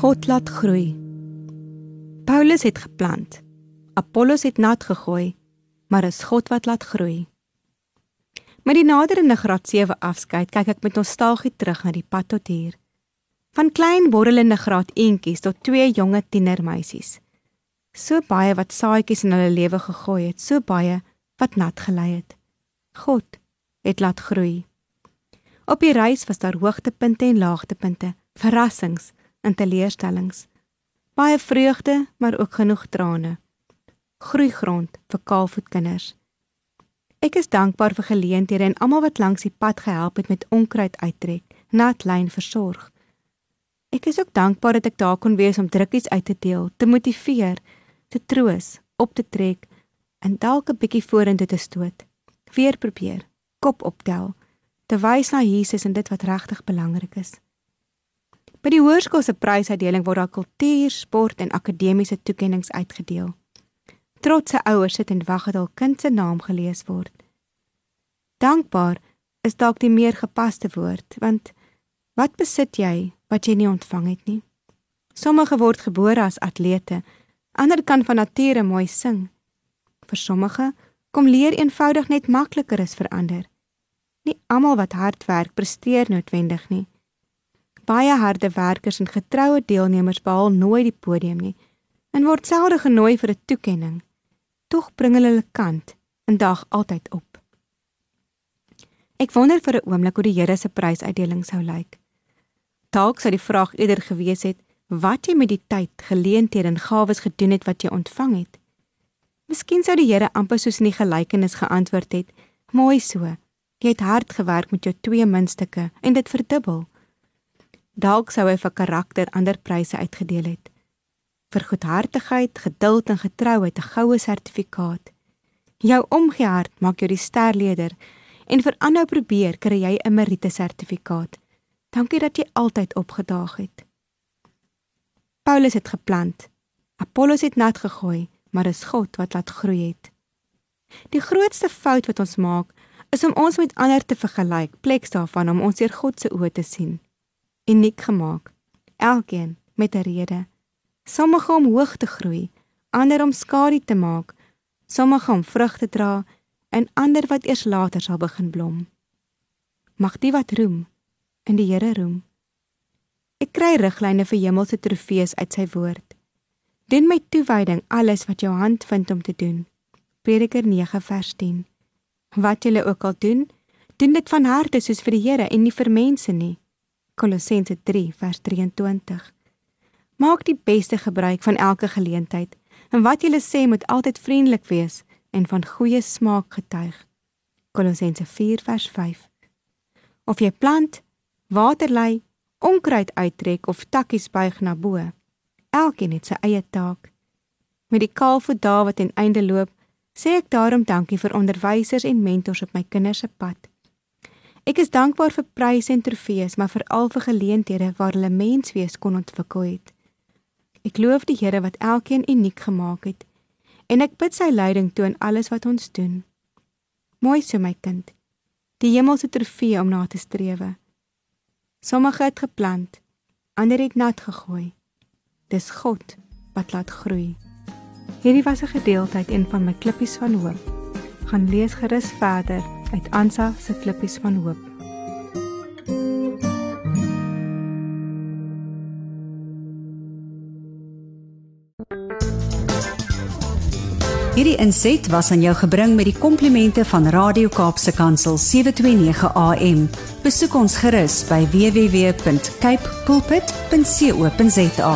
God laat groei. Paulus het geplant. Apollos het nat gegooi, maar is God wat laat groei. Met die naderende graad 7 afskeid kyk ek met nostalgie terug na die pad tot hier. Van klein borrelende graad eentjies tot twee jonge tienermeisies. So baie wat saaitjies in hulle lewe gegooi het, so baie wat nat gelei het. God het laat groei. Op die reis was daar hoogtepunte en laagtepunte, verrassings en teleurstellings. Baie vreugde, maar ook genoeg trane. Groeigrond vir kaalvoetkinders. Ek is dankbaar vir geleenthede en almal wat langs die pad gehelp het met onkruid uittrek, nat lyn versorg. Ek is ook dankbaar dat ek daar kon wees om drukkies uit te deel, te motiveer, te troos, op te trek en dalk 'n bietjie vorentoe te stoot. Weer probeer, kop optel, te wys na Jesus en dit wat regtig belangrik is. By die hoërskool se prysuitdeling word daar kultuur, sport en akademiese toekenninge uitgedeel. Trotse ouers sit en wag dat hul kind se naam gelees word. Dankbaar is dalk die meer gepaste woord, want wat besit jy wat jy nie ontvang het nie? Sommige word gebore as atlete, ander kan van nature mooi sing, vir sommige kom leer eenvoudig net makliker as vir ander. Nie almal wat hard werk presteer noodwendig nie. Baie harde werkers en getroue deelnemers behaal nooit die podium nie en word selde genooi vir 'n toekenning. Tog bring hulle hulle kant en dag altyd op. Ek wonder vir 'n oomblik hoe die Here se prysuitdeling sou lyk. Dalk sou die vraag eerder gewees het wat jy met die tyd, geleenthede en gawes gedoen het wat jy ontvang het. Miskien sou die Here amper soos in die gelykenis geantwoord het: "Mooi so. Jy het hard gewerk met jou twee muntstukke en dit verdubbel." Dalk sou hy vir karakter ander pryse uitgedeel het. Vir goedhartigheid, geduld en getrouheid 'n goue sertifikaat. Jou omgee hart maak jou die sterleder en vir aanhou probeer kry jy 'n meriete sertifikaat. Dankie dat jy altyd opgedaag het. Paulus het geplant. Apollos het nat gegooi maar is God wat laat groei het. Die grootste fout wat ons maak, is om ons met ander te vergelyk, pleks daarvan om ons deur God se oë te sien. Uniek gemaak, elkeen met 'n rede. Sommige om hoog te groei, ander om skadu te maak, sommige om vrug te dra en ander wat eers later sal begin blom. Mag die wat roem in die Here roem. Ek kry riglyne vir hemelse trofees uit sy woord. Doen met toewyding alles wat jou hand vind om te doen. Prediker 9 vers 10. Wat julle ook al doen, doen dit van harte soos vir die Here en nie vir mense nie. Kolossense 3 vers 23. Maak die beste gebruik van elke geleentheid en wat julle sê moet altyd vriendelik wees en van goeie smaak getuig. Kolossense 4 vers 5. Of jy plant, water lei, onkruid uittrek of takkies buig na bo, Elkeen het sy eie taak. Met die kaalvoet daar wat ten einde loop, sê ek daarom dankie vir onderwysers en mentors op my kinders se pad. Ek is dankbaar vir pryse en trofees, maar veral vir geleenthede waar hulle menswees kon ontwikkel het. Ek loof die Here wat elkeen uniek gemaak het en ek bid sy leiding toe in alles wat ons doen. Mooi so my kind. Die hemelse trofee om na te strewe. Sommige het geplant, ander het nat gegooi. Dis God wat laat groei. Hierdie was 'n gedeelte uit een van my klippies van hoop. Gaan lees gerus verder uit Ansa se klippies van hoop. Hierdie inset was aan jou gebring met die komplimente van Radio Kaapse Kansel 729 AM. Besoek ons gerus by www.cape pulpit.co.za.